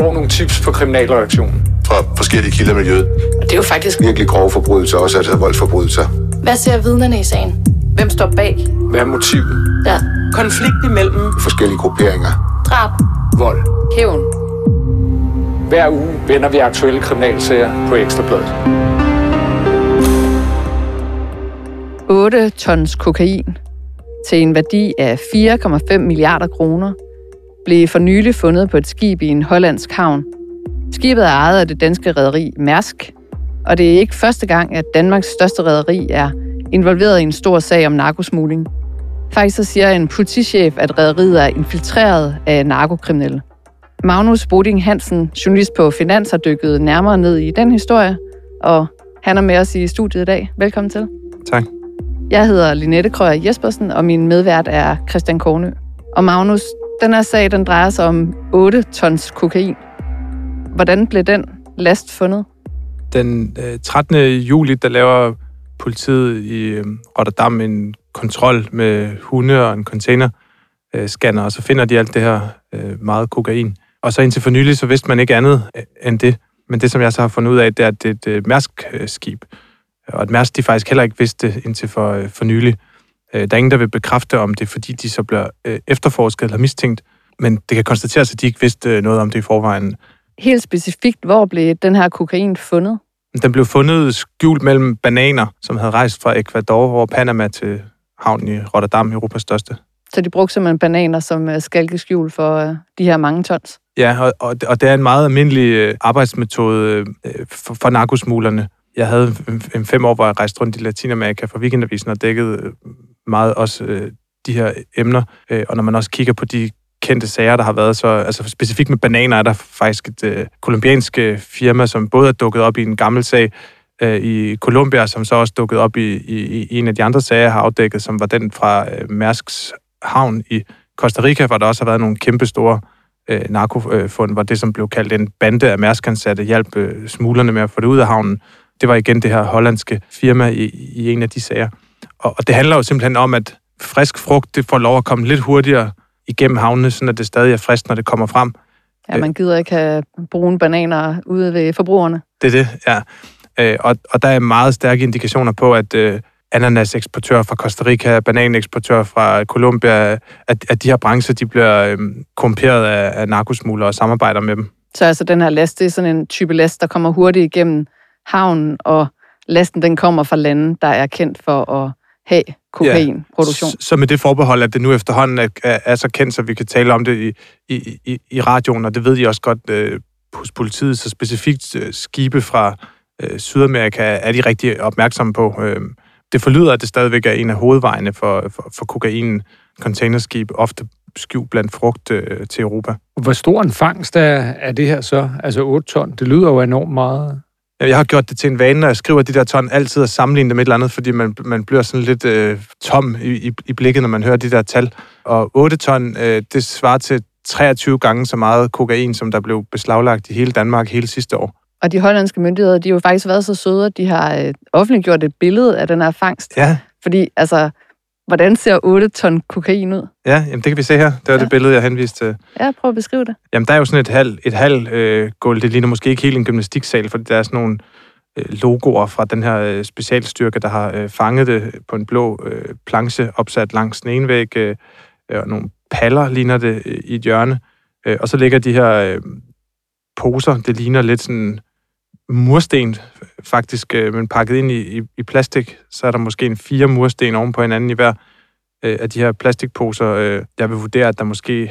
får nogle tips på kriminalreaktionen. Fra forskellige kilder i miljøet. Og det er jo faktisk Virkelig grove forbrydelser, også altså voldsforbrydelser. Hvad ser vidnerne i sagen? Hvem står bag? Hvad er motivet? Ja. Konflikt imellem Forskellige grupperinger. Drab. Vold. Hævn. Hver uge vender vi aktuelle kriminalsager på Ekstrabladet. 8 tons kokain til en værdi af 4,5 milliarder kroner blev for nylig fundet på et skib i en hollandsk havn. Skibet er ejet af det danske rederi Mærsk, og det er ikke første gang, at Danmarks største rederi er involveret i en stor sag om narkosmugling. Faktisk så siger en politichef, at rederiet er infiltreret af narkokriminelle. Magnus Boding Hansen, journalist på Finans, har dykket nærmere ned i den historie, og han er med os i studiet i dag. Velkommen til. Tak. Jeg hedder Linette Krøyer Jespersen, og min medvært er Christian Kornø. Og Magnus, den her sag, den drejer sig om 8 tons kokain. Hvordan blev den last fundet? Den øh, 13. juli, der laver politiet i øh, Rotterdam en kontrol med hunde og en container scanner, og så finder de alt det her øh, meget kokain. Og så indtil for nylig, så vidste man ikke andet end det. Men det, som jeg så har fundet ud af, det er, at det er et Mærsk-skib. Og at Mærsk, de faktisk heller ikke vidste indtil for, for nylig. Øh, der er ingen, der vil bekræfte, om det fordi de så bliver øh, efterforsket eller mistænkt. Men det kan konstateres, at de ikke vidste øh, noget om det i forvejen. Helt specifikt, hvor blev den her kokain fundet? Den blev fundet skjult mellem bananer, som havde rejst fra Ecuador over Panama til havnen i Rotterdam, Europas største. Så de brugte simpelthen bananer som øh, skalkeskjul for de her mange tons. Ja, og, og, og det er en meget almindelig arbejdsmetode for, for narkosmuglerne. Jeg havde en, en fem år, hvor jeg rejste rundt i Latinamerika for weekendavisen og dækkede øh, meget også øh, de her emner. Øh, og når man også kigger på de kendte sager, der har været, så altså specifikt med bananer er der faktisk et øh, kolumbiansk øh, firma, som både er dukket op i en gammel sag øh, i Colombia, som så også dukket op i, i, i en af de andre sager, jeg har afdækket, som var den fra øh, Mærsks havn i Costa Rica, hvor der også har været nogle kæmpe store øh, narkofund, hvor det, som blev kaldt en bande af Mærsk-ansatte, hjalp øh, smuglerne med at få det ud af havnen. Det var igen det her hollandske firma i, i en af de sager. Og, og det handler jo simpelthen om, at frisk frugt, det får lov at komme lidt hurtigere igennem havnene, så det stadig er frisk, når det kommer frem. Ja, man gider ikke have brune bananer ude ved forbrugerne. Det er det, ja. Øh, og, og der er meget stærke indikationer på, at øh, ananas-eksportør fra Costa Rica, bananeksportør fra Colombia, at, at de her brancher, de bliver øh, korrumperet af, af narkosmuglere og samarbejder med dem. Så altså den her last, det er sådan en type last, der kommer hurtigt igennem havnen, og lasten den kommer fra lande, der er kendt for at have kokainproduktion. Ja, så med det forbehold, at det nu efterhånden er, er, er så kendt, så vi kan tale om det i, i, i, i radioen, og det ved I også godt øh, hos politiet, så specifikt øh, skibe fra øh, Sydamerika er de rigtig opmærksomme på. Øh, det forlyder, at det stadigvæk er en af hovedvejene for, for, for kokain, containerskib, ofte skjult blandt frugt øh, til Europa. Hvor stor en fangst er, er det her så? Altså 8 ton, det lyder jo enormt meget. Jeg har gjort det til en vane, når jeg skriver de der ton, altid at sammenligne dem med et eller andet, fordi man, man bliver sådan lidt øh, tom i, i, i blikket, når man hører de der tal. Og 8 ton, øh, det svarer til 23 gange så meget kokain, som der blev beslaglagt i hele Danmark hele sidste år. Og de hollandske myndigheder, de har jo faktisk været så søde, at de har øh, offentliggjort et billede af den her fangst. Ja. Fordi, altså, hvordan ser 8 ton kokain ud? Ja, jamen det kan vi se her. Det var ja. det billede, jeg henviste til. Ja, prøv at beskrive det. Jamen, der er jo sådan et halv, et halv øh, gulv. Det ligner måske ikke helt en gymnastiksal, fordi der er sådan nogle øh, logoer fra den her øh, specialstyrke, der har øh, fanget det på en blå øh, planche opsat langs den ene væg. Øh, og nogle paller ligner det øh, i et hjørne. Øh, og så ligger de her øh, poser, det ligner lidt sådan mursten, faktisk, øh, men pakket ind i, i, i plastik. Så er der måske en fire mursten oven på hinanden i hver øh, af de her plastikposer. Øh, jeg vil vurdere, at der måske,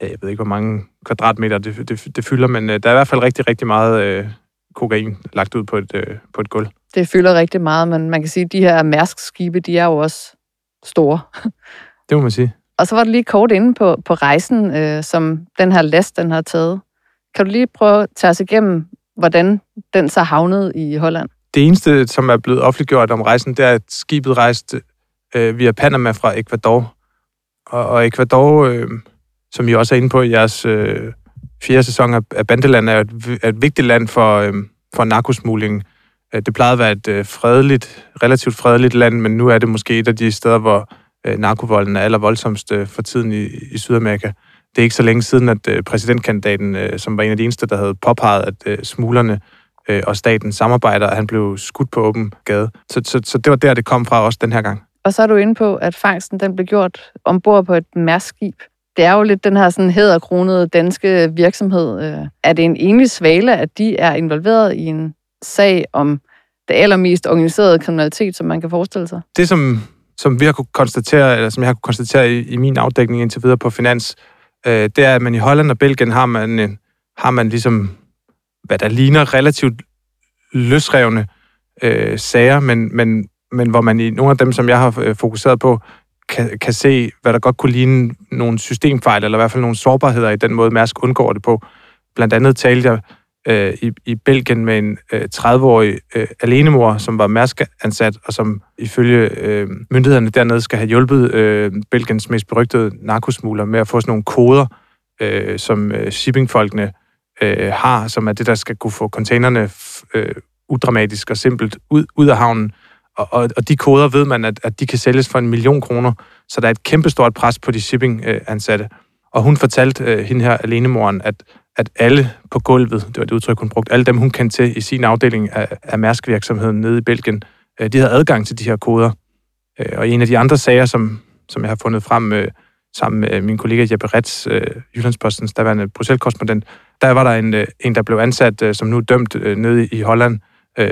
ja, jeg ved ikke, hvor mange kvadratmeter det, det, det fylder, men øh, der er i hvert fald rigtig, rigtig meget øh, kokain lagt ud på et, øh, på et gulv. Det fylder rigtig meget, men man kan sige, at de her Mærsk-skibe, de er jo også store. Det må man sige. Og så var du lige kort inde på, på rejsen, øh, som den her last, den har taget. Kan du lige prøve at tage os igennem, hvordan den så havnede i Holland? Det eneste, som er blevet offentliggjort om rejsen, det er, at skibet rejste øh, via Panama fra Ecuador. Og, og Ecuador, øh, som I også er inde på i jeres øh, fjerde sæson af, af Bandeland, er et, er et vigtigt land for, øh, for narkosmugling. Øh, det plejede at være et øh, fredeligt, relativt fredeligt land, men nu er det måske et af de steder, hvor øh, narkovolden er allervoldsomst øh, for tiden i, i Sydamerika det er ikke så længe siden, at øh, præsidentkandidaten, øh, som var en af de eneste, der havde påpeget, at øh, smuglerne øh, og staten samarbejder, at han blev skudt på åben gade. Så, så, så det var der, det kom fra også den her gang. Og så er du inde på, at fangsten den blev gjort ombord på et mærskib. Det er jo lidt den her sådan hæderkronede danske virksomhed. Øh, Er det en enlig svale, at de er involveret i en sag om det allermest organiserede kriminalitet, som man kan forestille sig? Det, som, som vi har kunne konstatere, eller som jeg har kunne konstatere i, i min afdækning indtil videre på Finans, øh, det er, at man i Holland og Belgien har man, en, har man ligesom, hvad der ligner relativt løsrevne øh, sager, men, men, men hvor man i nogle af dem, som jeg har øh, fokuseret på, kan, kan se, hvad der godt kunne ligne nogle systemfejl, eller i hvert fald nogle sårbarheder i den måde, Mærsk undgår det på. Blandt andet talte jeg øh, i, i Belgien med en øh, 30-årig øh, alenemor, som var Mærsk-ansat, og som ifølge øh, myndighederne dernede skal have hjulpet øh, Belgiens mest berygtede narkosmugler med at få sådan nogle koder, øh, som øh, shippingfolkene øh, har, som er det, der skal kunne få containerne øh, udramatisk og simpelt ud, ud af havnen. Og, og, og de koder ved man, at, at de kan sælges for en million kroner, så der er et kæmpestort pres på de shipping-ansatte. Og hun fortalte øh, hende her, alenemoren, at, at alle på gulvet, det var det udtryk, hun brugte, alle dem, hun kendte til i sin afdeling af, af Mærsk-virksomheden nede i Belgien, øh, de havde adgang til de her koder. Øh, og en af de andre sager, som, som jeg har fundet frem øh, sammen med min kollega Jeppe Retz, Jyllandspostens daværende Bruxelles-korrespondent, der var der en, en der blev ansat, som nu er dømt nede i Holland,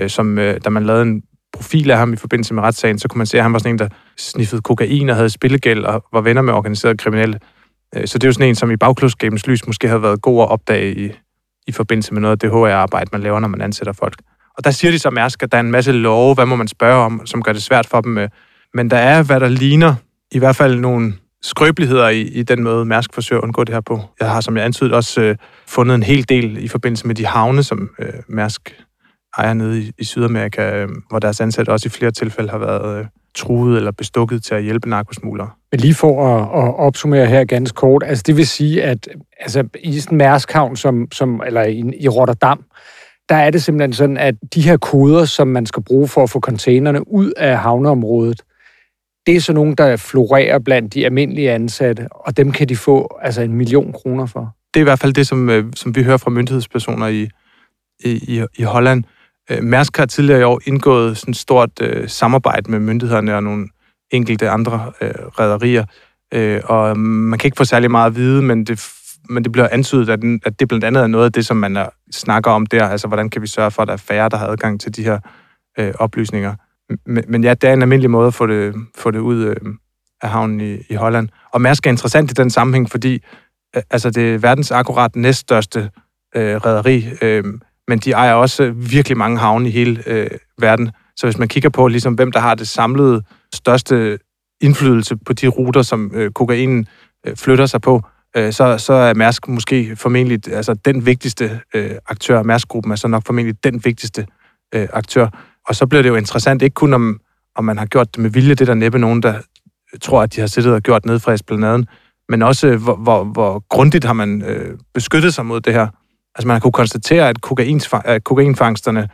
som da man lavede en profil af ham i forbindelse med retssagen, så kunne man se, at han var sådan en, der sniffede kokain og havde spillegæld og var venner med organiserede kriminelle. Øh, så det er jo sådan en, som i bagklodskabens lys måske havde været god at opdage i, i forbindelse med noget af det HR-arbejde, man laver, når man ansætter folk. Og der siger de så Mærsk, at der er en masse love, hvad må man spørge om, som gør det svært for dem. Øh. Men der er, hvad der ligner, i hvert fald nogle skrøbeligheder i, i den måde, Mærsk forsøger at undgå det her på. Jeg har, som jeg antydede, også øh, fundet en hel del i forbindelse med de havne, som øh, Mærsk ejer nede i, i Sydamerika, øh, hvor deres ansatte også i flere tilfælde har været øh, truet eller bestukket til at hjælpe narkosmuglere. Men lige for at, at opsummere her ganske kort, altså det vil sige, at altså, i sådan Mærskhavn, som, som, eller i, i Rotterdam, der er det simpelthen sådan, at de her koder, som man skal bruge for at få containerne ud af havneområdet, det er så nogen, der florerer blandt de almindelige ansatte, og dem kan de få altså en million kroner for. Det er i hvert fald det, som, øh, som vi hører fra myndighedspersoner i, i, i, i Holland. Øh, Mærsk har tidligere i år indgået sådan et stort øh, samarbejde med myndighederne og nogle enkelte andre øh, rædderier, øh, og øh, man kan ikke få særlig meget at vide, men det, men det bliver antydet, at, den, at det blandt andet er noget af det, som man er, snakker om der, altså hvordan kan vi sørge for, at der er færre, der har adgang til de her øh, oplysninger. Men, men ja, det er en almindelig måde at få det, få det ud øh, af havnen i, i Holland. Og Mærsk er interessant i den sammenhæng, fordi øh, altså det er verdens akkurat næststørste øh, rædderi, øh, men de ejer også øh, virkelig mange havne i hele øh, verden. Så hvis man kigger på, ligesom, hvem der har det samlede største indflydelse på de ruter, som øh, kokainen øh, flytter sig på, øh, så, så er Mærsk måske formentlig altså, den vigtigste øh, aktør. Mærsk-gruppen er så nok formentlig den vigtigste øh, aktør. Og så bliver det jo interessant, ikke kun om, om man har gjort det med vilje, det er der næppe nogen, der øh, tror, at de har siddet og gjort ned fra esplanaden, men også øh, hvor, hvor, hvor grundigt har man øh, beskyttet sig mod det her. Altså man har kunnet konstatere, at, kokains- at kokainfangsterne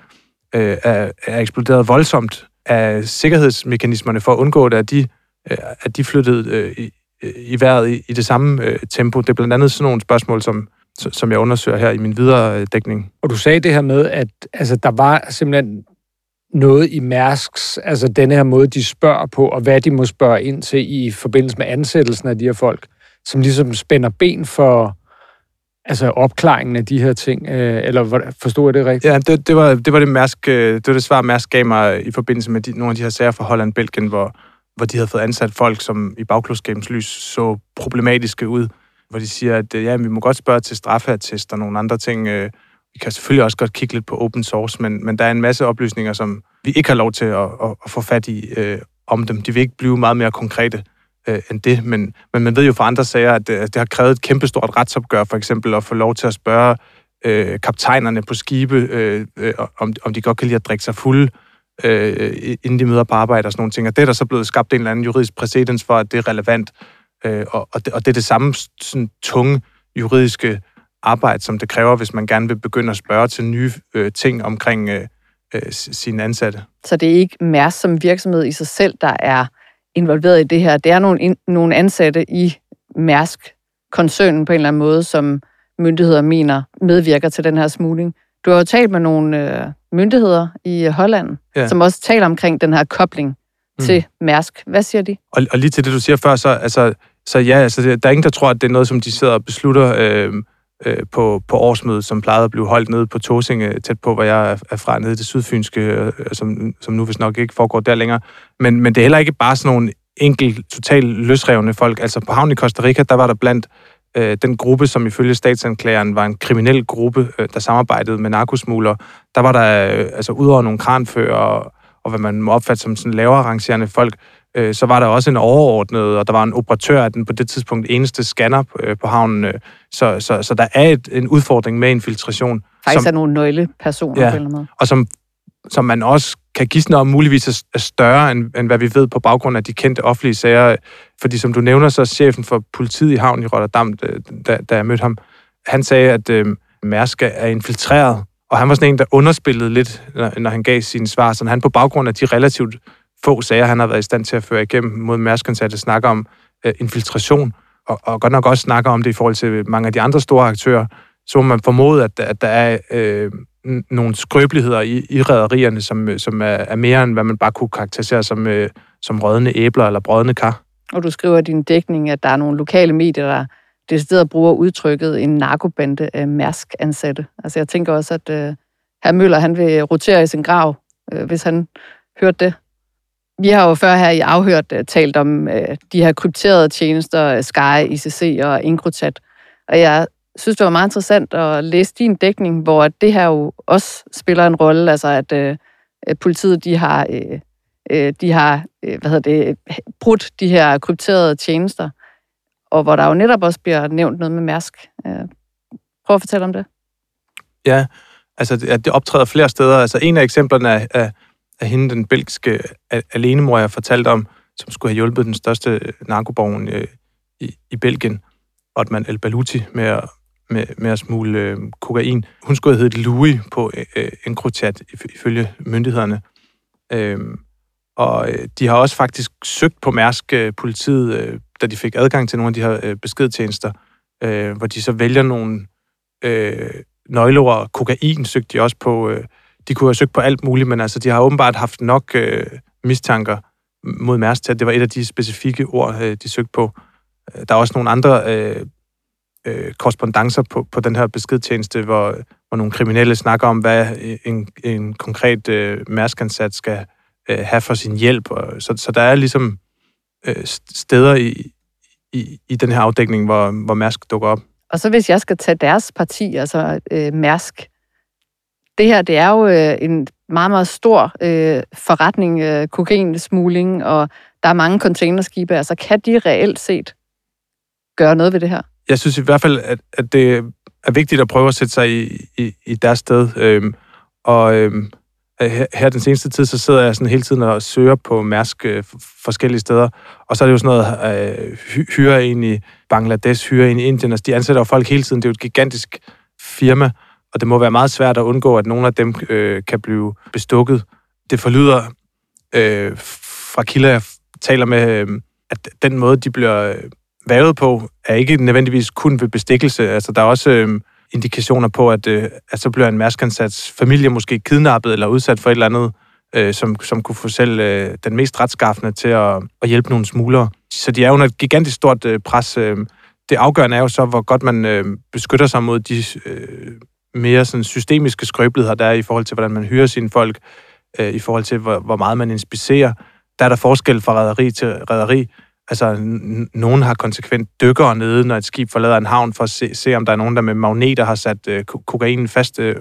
øh, er, er eksploderet voldsomt af sikkerhedsmekanismerne for at undgå det, at de, øh, at de flyttede øh, i, øh, i vejret i, i det samme øh, tempo. Det er blandt andet sådan nogle spørgsmål, som, som jeg undersøger her i min videre øh, dækning. Og du sagde det her med, at altså, der var simpelthen noget i Mærsks, altså denne her måde, de spørger på, og hvad de må spørge ind til i forbindelse med ansættelsen af de her folk, som ligesom spænder ben for altså opklaringen af de her ting, øh, eller forstod jeg det rigtigt? Ja, det, det, var, det var det, Mærsk, øh, det var det svar, Mærsk gav mig i forbindelse med de, nogle af de her sager fra Holland Belgien, hvor, hvor de havde fået ansat folk, som i bagklodskabens lys så problematiske ud. Hvor de siger, at øh, ja, vi må godt spørge til straffeattest og nogle andre ting. øh, Vi kan selvfølgelig også godt kigge lidt på open source, men, men der er en masse oplysninger, som vi ikke har lov til at, at, at få fat i øh, om dem. De vil ikke blive meget mere konkrete øh, end det, men, men man ved jo fra andre sager, at øh, det, det har krævet et kæmpestort retsopgør, for eksempel at få lov til at spørge øh, kaptajnerne på skibe, øh, øh, om, om de godt kan lide at drikke sig fulde, øh, inden de møder på arbejde og sådan nogle ting. Og det er der så blevet skabt en eller anden juridisk præcedens for, at det er relevant. Øh, og, og, det, og det er det samme sådan, tunge juridiske arbejde, som det kræver, hvis man gerne vil begynde at spørge til nye øh, ting omkring øh, øh, sine ansatte. Så det er ikke Mærsk som virksomhed i sig selv, der er involveret i det her. Det er nogle, in, nogle ansatte i Mærsk, koncernen på en eller anden måde, som myndigheder mener medvirker til den her smugling. Du har jo talt med nogle øh, myndigheder i Holland, Ja. som også taler omkring den her kobling mm. til Mærsk. Hvad siger de? Og, og lige til det, du siger før, så, altså, så ja, altså, der er ingen, der tror, at det er noget, som de sidder og beslutter øh, øh, på, på årsmødet, som plejede at blive holdt nede på Tosinge, tæt på, hvor jeg er- fra, nede i det sydfynske, øh, som, som nu vist nok ikke foregår der længere. Men, men det er heller ikke bare sådan nogle enkelt, totalt løsrevne folk. Altså på havnen i Costa Rica, der var der blandt øh, den gruppe, som ifølge statsanklageren var en kriminel gruppe, øh, der samarbejdede med narkosmuglere. Der var der, øh, altså udover nogle kranfører og, og hvad man må opfatte som sådan lavere arrangerende folk, øh, så var der også en overordnet, og der var en operatør af den på det tidspunkt eneste scanner på, øh, på havnen. Øh, så, så, så der er et, en udfordring med infiltration, Faktisk som, er nogle nøglepersoner Ja. på en eller anden måde. og som, som man også kan gisne om muligvis er, større, end, end hvad vi ved på baggrund af de kendte offentlige sager. Fordi som du nævner, så er chefen for politiet i havnen i Rotterdam, da, da, da jeg mødte ham, han sagde, at øh, Mærsk er infiltreret, og han var sådan en, der underspillede lidt, når, når han gav sine svar. Så han på baggrund af de relativt få sager, han har været i stand til at føre igennem mod mærsk snakker om øh, infiltration, og, og godt nok også snakker om det i forhold til mange af de andre store aktører, så må man formode, at, at der er øh, nogle skrøbeligheder i, i rædderierne, som, øh, som er, er mere end hvad man bare kunne karakterisere som, øh, som rådne æbler eller brødne kar. Og du skriver i din dækning, at der er nogle lokale medier, der decideret bruger udtrykket en narkobande af Mærsk-ansatte. Altså jeg tænker også, at øh, herr Møller, han vil rotere i sin grav, øh, hvis han hørte det. Vi har jo før her i Afhørt øh, talt om øh, de her krypterede tjenester, øh, Sky, ICC og Incrotat. Og jeg synes, det var meget interessant at læse din dækning, hvor det her jo også spiller en rolle, altså at øh, øh politiet de har, øh, de har hvad hedder det, brudt de her krypterede tjenester, og hvor der jo netop også bliver nævnt noget med Mærsk. Prøv at fortælle om det. Ja, altså det, at det optræder flere steder. Altså en af eksemplerne er, er, af hende, den belgiske alenemor, jeg fortalte om, som skulle have hjulpet den største øh, narkoborgen øh, i, i Belgien, Otman El Baluti, med at, med, med at smule øh, kokain. Hun skulle have heddet Louis på øh, øh Encrochat, ifølge myndighederne. Øh, og øh, de har også faktisk søgt på Mærsk øh, politiet, øh, da de fik adgang til nogle af de her øh, beskedtjenester, øh, hvor de så vælger nogle øh, nøgleord. Kokain søgte de også på. Øh, de kunne have søgt på alt muligt, men altså, de har åbenbart haft nok øh, mistanker mod Mærsk til, at det var et af de specifikke ord, øh, de søgte på. Øh, der er også nogle andre øh, øh, korrespondencer på, på den her beskedtjeneste, hvor, hvor nogle kriminelle snakker om, hvad en, en konkret øh, mærskansat skal øh, have for sin hjælp. Og, så, så der er ligesom øh, steder i, i, i den her afdækning, hvor, hvor Mærsk dukker op. Og så hvis jeg skal tage deres parti, altså øh, Mærsk, det her, det er jo øh, en meget, meget stor øh, forretning, øh, kokainsmugling, og der er mange containerskibe. Altså, kan de reelt set gøre noget ved det her? jeg synes i hvert fald, at, at det er vigtigt at prøve at sætte sig i, i, i deres sted. Øhm, og øhm, øh, her, her den seneste tid, så sidder jeg sådan hele tiden og søger på Mærsk øh, forskellige steder. Og så er det jo sådan noget, øh, hyre en i Bangladesh, hyre en i Indien. Altså, de ansætter jo folk hele tiden. Det er jo et gigantisk firma, og det må være meget svært at undgå, at nogle af dem øh, kan blive bestukket. Det forlyder øh, fra kilder, jeg taler med, øh, at den måde, de bliver øh, vævet på, er ikke nødvendigvis kun ved bestikkelse. Altså, der er også øh, indikationer på, at, øh, at så bliver en mærskansats familie måske kidnappet eller udsat for et eller andet, øh, som, som kunne få selv øh, den mest retskaffende til at, at hjælpe nogle smuglere. Så de er under et gigantisk stort øh, pres. Øh. Det afgørende er jo så, hvor godt man øh, beskytter sig mod de øh, mere sådan, systemiske skrøbeligheder, der er i forhold til, hvordan man hyrer sine folk, øh, i forhold til, hvor, hvor meget man inspicerer. Der er der forskel fra rædderi til rædderi. Altså, n- nogen har konsekvent dykker nede, når et skib forlader en havn, for at se, se om der er nogen, der med magneter har sat øh, kokainen fast øh,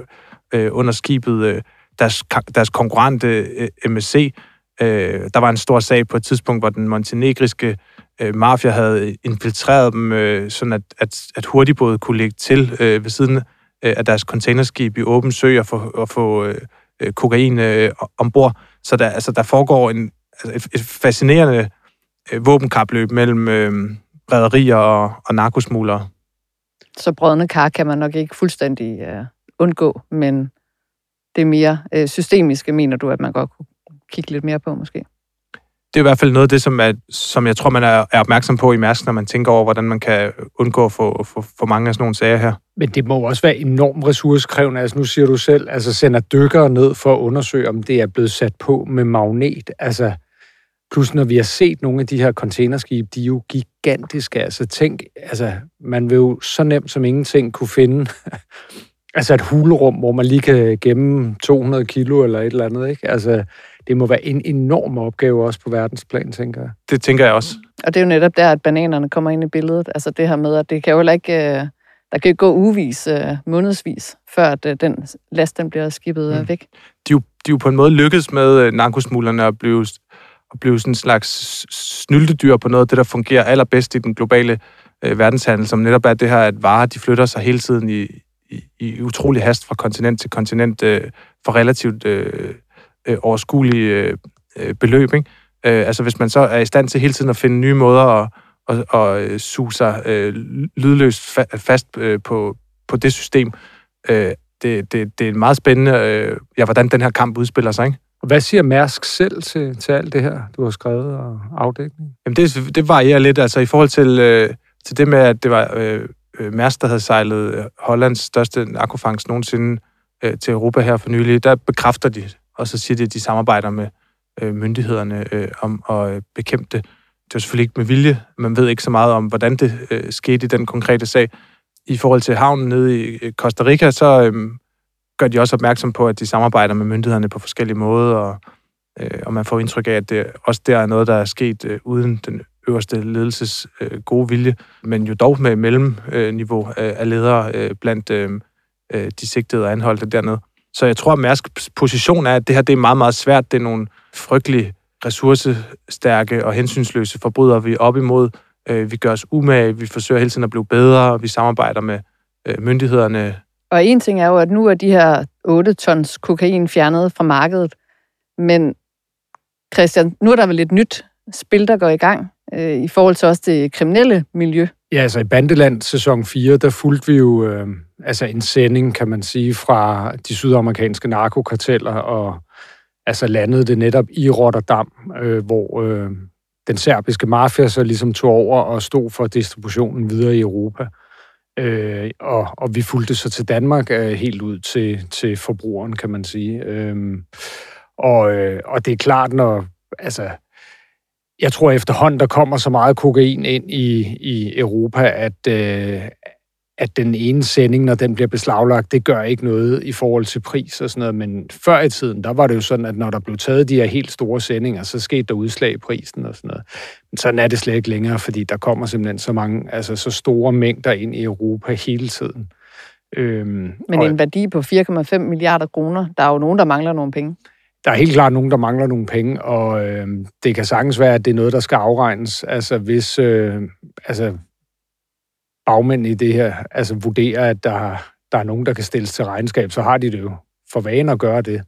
øh, under skibet. Øh, deres, ka- deres konkurrent øh, MSC, øh, der var en stor sag på et tidspunkt, hvor den montenegriske øh, mafia havde infiltreret dem, øh, sådan at, at, at hurtigbåde kunne ligge til øh, ved siden øh, af deres containerskib i åben sø og få, og få øh, kokain øh, ombord. Så der, altså, der foregår en, altså et, et fascinerende øh, våbenkapløb mellem øh, rædderier og, og narkosmuglere. Så brødende kar kan man nok ikke fuldstændig øh, undgå, men det mere øh, systemiske, mener du, at man godt kunne kigge lidt mere på, måske? Det er i hvert fald noget af det, som, er, som jeg tror, man er, er opmærksom på i Mærsk, når man tænker over, hvordan man kan undgå at få, få, få mange af sådan nogle sager her. Men det må også være enormt ressourcekrævende. Altså nu siger du selv, altså sender dykkere ned for at undersøge, om det er blevet sat på med magnet. Altså, plus når vi har set nogle af de her containerskibe, de er jo gigantiske. Altså tænk, altså man vil jo så nemt som ingenting kunne finde altså et hulerum, hvor man lige kan gemme 200 kilo eller et eller andet, ikke? Altså, det må være en enorm opgave også på verdensplan, tænker jeg. Det tænker jeg også. Og det er jo netop der, at bananerne kommer ind i billedet. Altså det her med, at det kan jo heller ikke... Øh, der kan jo gå ugevis, øh, månedsvis, før at, øh, den last den bliver skibet mm. væk. De er, jo, de er jo på en måde lykkedes med narkosmuglerne at blive, at blive sådan en slags snyltedyr på noget af det, der fungerer allerbedst i den globale øh, verdenshandel, som netop er det her, at varer de flytter sig hele tiden i, i, i utrolig hast fra kontinent til kontinent øh, for relativt øh, øh, overskuelige øh, øh, beløb. Ikke? Øh, altså hvis man så er i stand til hele tiden at finde nye måder at, at, at, at suge sig øh, lydløst fa- fast øh, på, på det system, øh, det, det, det er meget spændende, øh, ja, hvordan den her kamp udspiller sig. Ikke? Hvad siger Mærsk selv til, til alt det her, du har skrevet og afdækning? Jamen det, det varierer lidt, altså i forhold til, øh, til det med, at det var øh, øh Mærsk, der havde sejlet Hollands største narkofangst nogensinde øh, til Europa her for nylig, der bekræfter de og så siger de, at de samarbejder med øh, myndighederne øh, om at øh, bekæmpe det. Det er selvfølgelig ikke med vilje. Man ved ikke så meget om, hvordan det øh, skete i den konkrete sag. I forhold til havnen nede i øh, Costa Rica, så øh, gør de også opmærksom på, at de samarbejder med myndighederne på forskellige måder, og, øh, og man får indtryk af, at det også der er noget, der er sket øh, uden den øverste ledelses øh, gode vilje, men jo dog med mellemniveau øh, af ledere øh, blandt øh, øh de sigtede og anholdte dernede. Så jeg tror, at Mærsks position er, at det her det er meget, meget svært. Det er nogle frygtelig ressourcestærke og hensynsløse forbrydere, vi er op imod. Øh, vi gør os umage, vi forsøger hele tiden at blive bedre, vi samarbejder med øh, myndighederne. Og en ting er jo, at nu er de her 8 tons kokain fjernet fra markedet. Men Christian, nu er der vel et nyt spil, der går i gang øh, i forhold til også det kriminelle miljø. Ja, altså i Bandeland sæson 4, der fulgte vi jo øh, altså en sending, kan man sige, fra de sydamerikanske narkokarteller, og altså landede det netop i Rotterdam, øh, hvor øh, den serbiske mafia så ligesom tog over og stod for distributionen videre i Europa. Øh, og, og vi fulgte så til Danmark øh, helt ud til, til forbrugeren, kan man sige. Øh, og, øh, og det er klart, når altså, jeg tror efterhånden, der kommer så meget kokain ind i, i Europa, at, øh, at den ene sending, når den bliver beslaglagt, det gør ikke noget i forhold til pris og sådan noget. Men før i tiden, der var det jo sådan, at når der blev taget de her helt store sendinger, så skete der udslag i prisen og sådan noget. Men sådan er det slet ikke længere, fordi der kommer simpelthen så mange, altså så store mængder ind i Europa hele tiden. Øhm, Men en værdi på 4,5 milliarder kroner, der er jo nogen, der mangler nogle penge der er helt klart nogen, der mangler nogle penge, og øh, det kan sagtens være, at det er noget, der skal afregnes. Altså hvis øh, altså, bagmændene i det her altså, vurderer, at der, der er nogen, der kan stilles til regnskab, så har de det jo for vane at gøre det.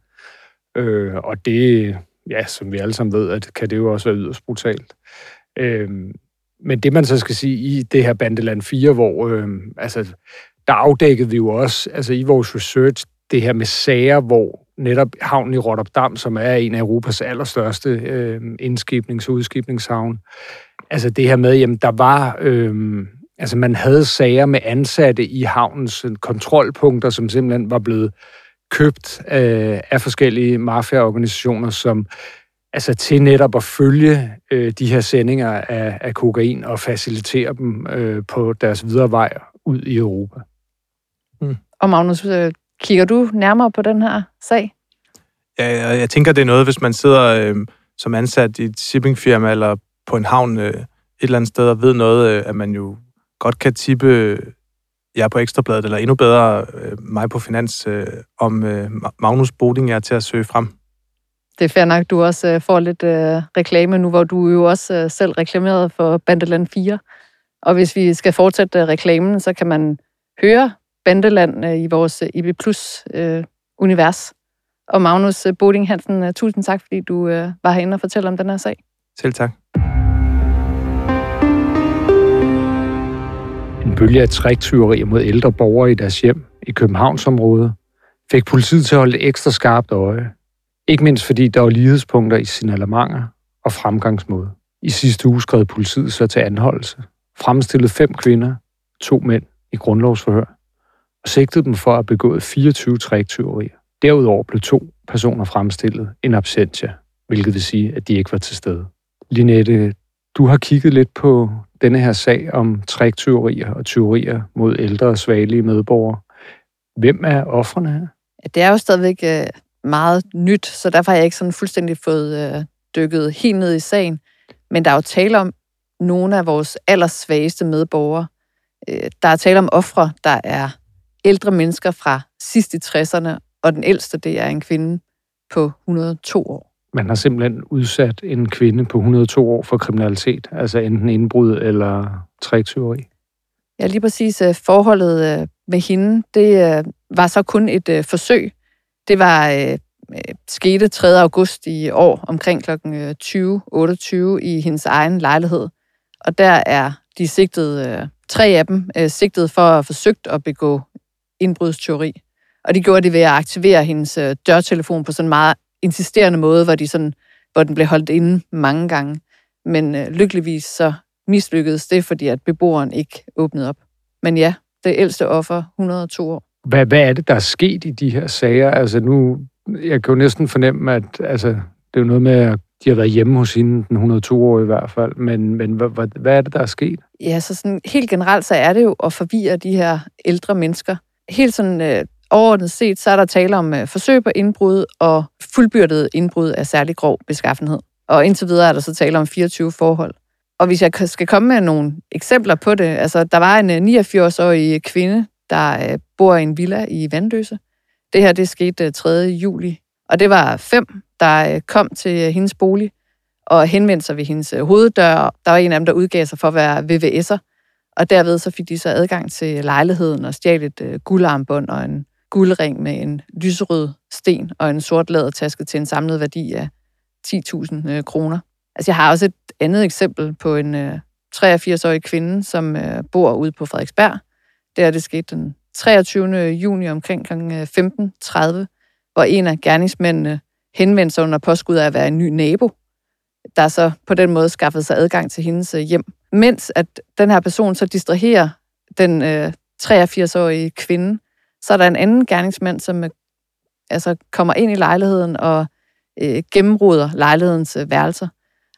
Øh, og det, ja, som vi alle sammen ved, at kan det jo også være yderst brutalt. Øh, men det man så skal sige i det her Bandeland 4, hvor øh, altså, der afdækkede vi jo også altså i vores research det her med sager, hvor netop havnen i Rotterdam, som er en af Europas allerstørste øh, indskibnings- og udskibningshavn. Altså det her med, jamen der var, øh, altså man havde sager med ansatte i havnens øh, kontrolpunkter, som simpelthen var blevet købt øh, af forskellige mafiaorganisationer, som altså til netop at følge øh, de her sendinger af, af kokain og facilitere dem øh, på deres videre vej ud i Europa. Mm. Og Magnus, øh, Kigger du nærmere på den her sag? Ja, jeg, jeg tænker, det er noget, hvis man sidder øh, som ansat i et shippingfirma eller på en havn øh, et eller andet sted og ved noget, øh, at man jo godt kan tippe øh, jer på Ekstrabladet, eller endnu bedre øh, mig på Finans, øh, om øh, Magnus Boding er til at søge frem. Det er fair nok, du også øh, får lidt øh, reklame nu, hvor du jo også øh, selv reklameret for Bandeland 4. Og hvis vi skal fortsætte øh, reklamen, så kan man høre Bandeland øh, i vores øh, IB Plus øh, univers. Og Magnus Boding Hansen, øh, tusind tak, fordi du øh, var herinde og fortælle om den her sag. Selv tak. En bølge af træktyverier mod ældre borgere i deres hjem i Københavnsområdet fik politiet til at holde et ekstra skarpt øje. Ikke mindst fordi der var lighedspunkter i signalementer og fremgangsmåde. I sidste uge skrev politiet så til anholdelse. Fremstillede fem kvinder, to mænd i grundlovsforhør, og sigtede dem for at have begået 24 træktyverier. Derudover blev to personer fremstillet en absentia, hvilket vil sige, at de ikke var til stede. Linette, du har kigget lidt på denne her sag om træktyverier og tyverier mod ældre og svagelige medborgere. Hvem er offrene her? Det er jo stadigvæk øh, meget nyt, så derfor har jeg ikke sådan fuldstændig fået øh, dykket helt ned i sagen. Men der er jo tale om nogle af vores allersvageste medborgere. Øh, der er tale om ofre, der er ældre mennesker fra sidst i 60'erne, og den ældste, det er en kvinde på 102 år. Man har simpelthen udsat en kvinde på 102 år for kriminalitet, altså enten indbrud eller træktyveri. Ja, lige præcis. øh, Forholdet øh, med hende, det øh, var så kun et forsøg. Det var skete 3. august i år omkring kl. 20.28 i hendes egen lejlighed. Og der er de sigtet, øh, tre af dem, sigtet for at have forsøgt at begå indbrudsteori. Og de gjorde det ved at aktivere hendes øh, dørtelefon på sådan en meget insisterende måde, hvor, de sådan, hvor den blev holdt inde mange gange. Men øh, lykkeligvis så mislykkedes det, fordi at beboeren ikke åbnede op. Men ja, det ældste offer, 102 år. Hvad, hvad er det, der er sket i de her sager? Altså nu, jeg kan jo næsten fornemme, at altså, det er jo noget med, at de har været hjemme hos hende, den 102 år i hvert fald, men, men hvad, hvad, hvad er det, der er sket? Ja, så sådan, helt generelt så er det jo at forvirre de her ældre mennesker. Helt sådan øh, overordnet set, så er der tale om øh, forsøg på indbrud og fuldbyrdet indbrud af særlig grov beskaffenhed. Og indtil videre er der så tale om 24 forhold. Og hvis jeg skal komme med nogle eksempler på det, altså der var en øh, 89-årig kvinde, der øh, bor i en villa i Vandløse. Det her, det skete øh, 3. juli. Og det var fem, der øh, kom til øh, hendes bolig og henvendte sig ved hendes øh, hoveddør. Der var en af dem, der udgav sig for at være VVS'er. Og derved så fik de så adgang til lejligheden og stjal et øh, guldarmbånd og en guldring med en lyserød sten og en sort lædertaske til en samlet værdi af 10.000 øh, kroner. Altså, jeg har også et andet eksempel på en øh, 83-årig kvinde, som øh, bor ude på Frederiksberg. Det er det skete den 23. juni omkring kl. Øh, 15.30, hvor en af gerningsmændene henvendte sig under påskud af at være en ny nabo, der så på den måde skaffede sig adgang til hendes øh, hjem. Mens at den her person så distraherer den øh, 83-årige kvinde, så er der en anden gerningsmand, som øh, altså kommer ind i lejligheden og øh, gennemroder lejlighedens øh, værelser.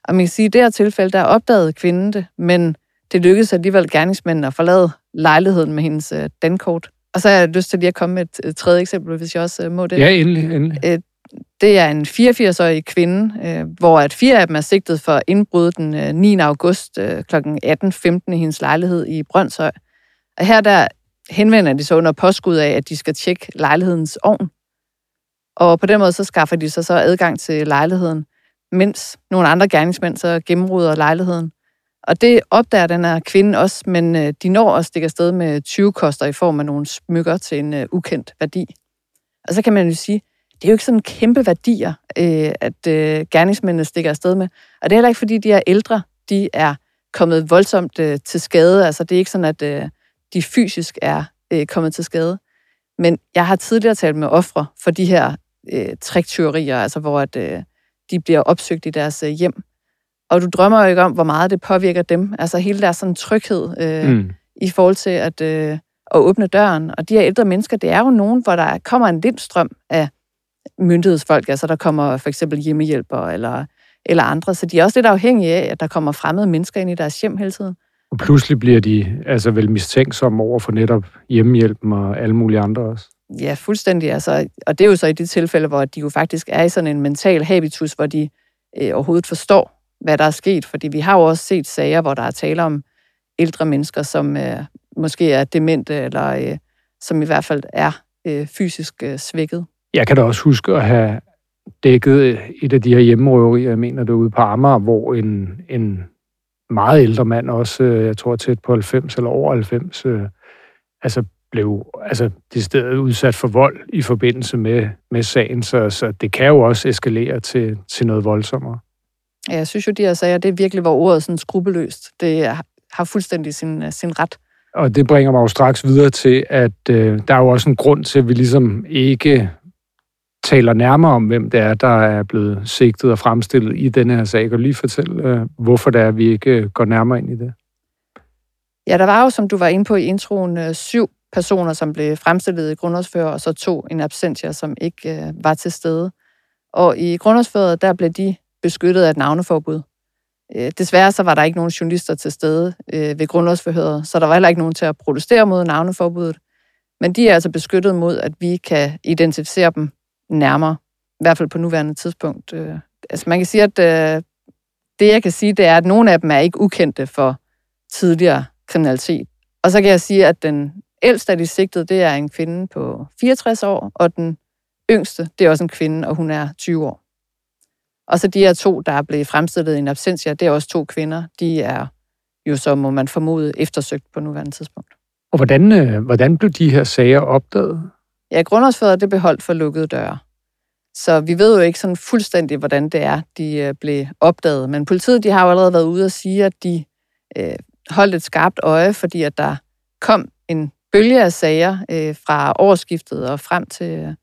Og man kan sige, at i det her tilfælde, der opdagede kvinden det, men det lykkedes alligevel gerningsmænden at forlade lejligheden med hendes øh, dankort. Og så har jeg lyst til lige at komme med et, et tredje eksempel, hvis jeg også øh, må det. Ja, endelig, endelig. Det er en 84-årig kvinde, øh, hvor at fire af dem er sigtet for indbrud den øh, 9. august øh, kl. 18.15 i hendes lejlighed i Brøndshøj. Og her der henvender de sig under påskud af, at de skal tjekke lejlighedens ovn. Og på den måde så skaffer de sig så adgang til lejligheden, mens nogle andre gerningsmænd så gennemruder lejligheden. Og det opdager den her kvinde også, men øh, de når at stikke afsted med 20 koster i form af nogle smykker til en øh, ukendt værdi. Og så kan man jo sige, det er jo ikke sådan kæmpe værdier, øh, at øh, gerningsmændene stikker afsted med. Og det er heller ikke, fordi de er ældre, de er kommet voldsomt øh, til skade. Altså det er ikke sådan, at øh, de fysisk er øh, kommet til skade. Men jeg har tidligere talt med ofre for de her øh, triktyverier, altså hvor at, øh, de bliver opsøgt i deres øh, hjem. Og du drømmer jo ikke om, hvor meget det påvirker dem. Altså hele deres sådan tryghed øh, Mm. i forhold til at, øh, at åbne døren. Og de her ældre mennesker, det er jo nogen, hvor der kommer en lindstrøm af myndighedsfolk. Altså der kommer for eksempel hjemmehjælpere eller, eller andre. Så de er også lidt afhængige af, at der kommer fremmede mennesker ind i deres hjem hele tiden. Og pludselig bliver de altså vel mistænksomme over for netop hjemmehjælpen og alle mulige andre også. Ja, fuldstændig. Altså, og det er jo så i de tilfælde, hvor de jo faktisk er i sådan en mental habitus, hvor de øh, overhovedet forstår, hvad der er sket. Fordi vi har jo også set sager, hvor der er tale om ældre mennesker, som øh, måske er demente, eller øh, som i hvert fald er øh, fysisk øh, svækket. Jeg kan da også huske at have dækket et af de her hjemmerøverier, jeg mener det ude på Amager, hvor en, en meget ældre mand, også øh, jeg tror tæt på 90 eller over 90, øh, altså blev altså, det stedet udsat for vold i forbindelse med, med sagen, så, så det kan jo også eskalere til, til noget voldsommere. Ja, Jeg synes jo, de her sager, det er virkelig, hvor ordet sådan skrupelløst. Det har fuldstændig sin, øh, sin ret. Og det bringer mig jo straks videre til, at øh, der er jo også en grund til, at vi ligesom ikke taler nærmere om, hvem det er, der er blevet sigtet og fremstillet i denne her sag. Kan lige fortælle, øh, hvorfor det er, at vi ikke øh, går nærmere ind i det? Ja, der var jo, som du var inde på i introen, øh, syv personer, som blev fremstillet i grundlovsfører, og så to en absentia, som ikke øh, var til stede. Og i grundlovsføret, der blev de beskyttet af et navneforbud. Øh, desværre så var der ikke nogen journalister til stede øh, ved grundlovsforhøret, så der var heller ikke nogen til at protestere mod navneforbuddet. Men de er altså beskyttet mod, at vi kan identificere dem nærmere, i hvert fald på nuværende tidspunkt. Øh, altså man kan sige, at øh, det jeg kan sige, det er, at nogle af dem er ikke ukendte for tidligere kriminalitet. Og så kan jeg sige, at den ældste af de sigtede, det er en kvinde på 64 år, og den yngste, det er også en kvinde, og hun er 20 år. Og så de her to, der er blevet fremstillet i en absentia, det er også to kvinder. De er jo så, må man formode, eftersøgt på nuværende tidspunkt. Og hvordan, øh, hvordan blev de her sager opdaget? Ja, grundlovsfædre det beholdt for lukkede døre. Så vi ved jo ikke sådan fuldstændig, hvordan det er, de øh, blev opdaget. Men politiet de har jo allerede været ude og sige, at de øh, holdt et skarpt øje, fordi at der kom en bølge af sager øh, fra årsskiftet og frem til, øh,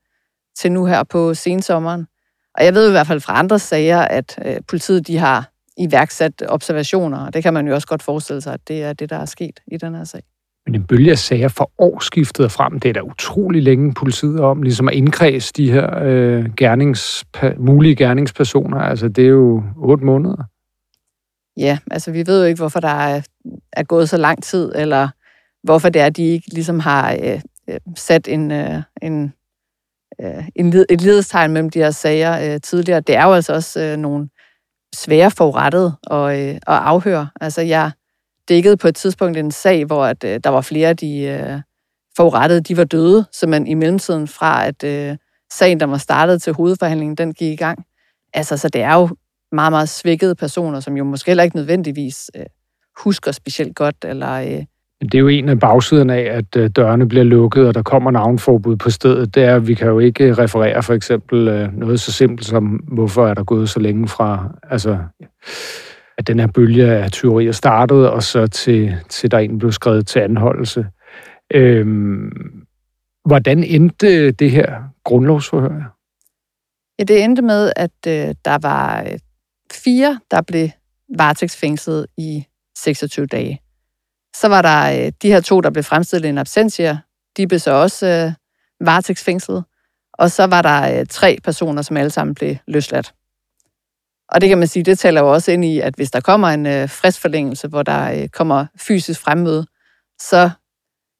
til nu her på sensommeren. Og jeg ved i hvert fald fra andre sager, at øh, politiet de har iværksat observationer, og det kan man jo også godt forestille sig, at det er det, der er sket i den her sag. Men en bølge af sager fra årsskiftet og frem, det er da utrolig længe politiet om, ligesom at indkredse de her øh, gernings, mulige gerningspersoner. Altså, det er jo otte måneder. Ja, altså vi ved jo ikke, hvorfor der er, er gået så lang tid, eller hvorfor det er, at de ikke ligesom har øh, øh, sat en, øh, en, øh, en led, et lidestegn mellem de her sager øh, tidligere. Det er jo altså også øh, nogle svære forurettede og, øh, og afhøre. Altså jeg dækkede på et tidspunkt en sag, hvor at, øh, der var flere af de øh, forurettede, de var døde, så man i mellemtiden fra, at øh, sagen, der var startet til hovedforhandlingen, den gik i gang. Altså, så det er jo meget, meget svækkede personer, som jo måske heller ikke nødvendigvis øh, husker specielt godt, eller... Øh, det er jo en af bagsiderne af, at øh, dørene bliver lukket, og der kommer navnforbud på stedet. Det er, at vi kan jo ikke øh, referere for eksempel øh, noget så simpelt som, hvorfor er der gået så længe fra, altså, at den her bølge af tyverier startede, og så til, til der egentlig blev skrevet til anholdelse. Øhm, hvordan endte det her grundlovsforhør? Ja, det endte med, at øh, der var øh, fire, der blev varetægtsfængslet i 26 dage. Så var der øh, de her to, der blev fremstillet i en absentia. De blev så også øh, varetægtsfængslet. Og så var der øh, tre personer, som alle sammen blev løsladt. Og det kan man sige, det taler jo også ind i, at hvis der kommer en øh, fristforlængelse, hvor der øh, kommer fysisk fremmøde, så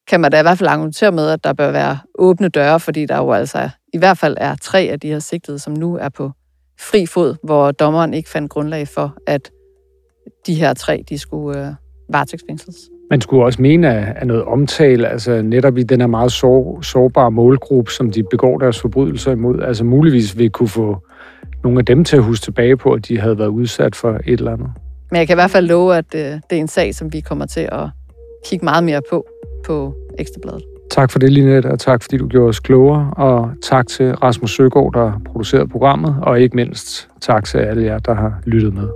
kan man da i hvert fald argumentere med, at der bør være åbne døre, fordi der jo altså i hvert fald er tre af de her sigtede, som nu er på fri fod, hvor dommeren ikke fandt grundlag for, at de her tre, de skulle øh, varetægtsfængsles. Man skulle også mene af noget omtale, altså netop i den her meget sår, sårbare målgruppe, som de begår deres forbrydelser imod, altså muligvis vil kunne få nogle af dem til at huske tilbage på, at de havde været udsat for et eller andet. Men jeg kan i hvert fald love, at øh, det er en sag, som vi kommer til at kigge meget mere på på Ekstrabladet. Tak for det, Linette, og tak fordi du gjorde os klogere, og tak til Rasmus Søgaard, der producerede programmet, og ikke mindst tak til alle jer, der har lyttet med.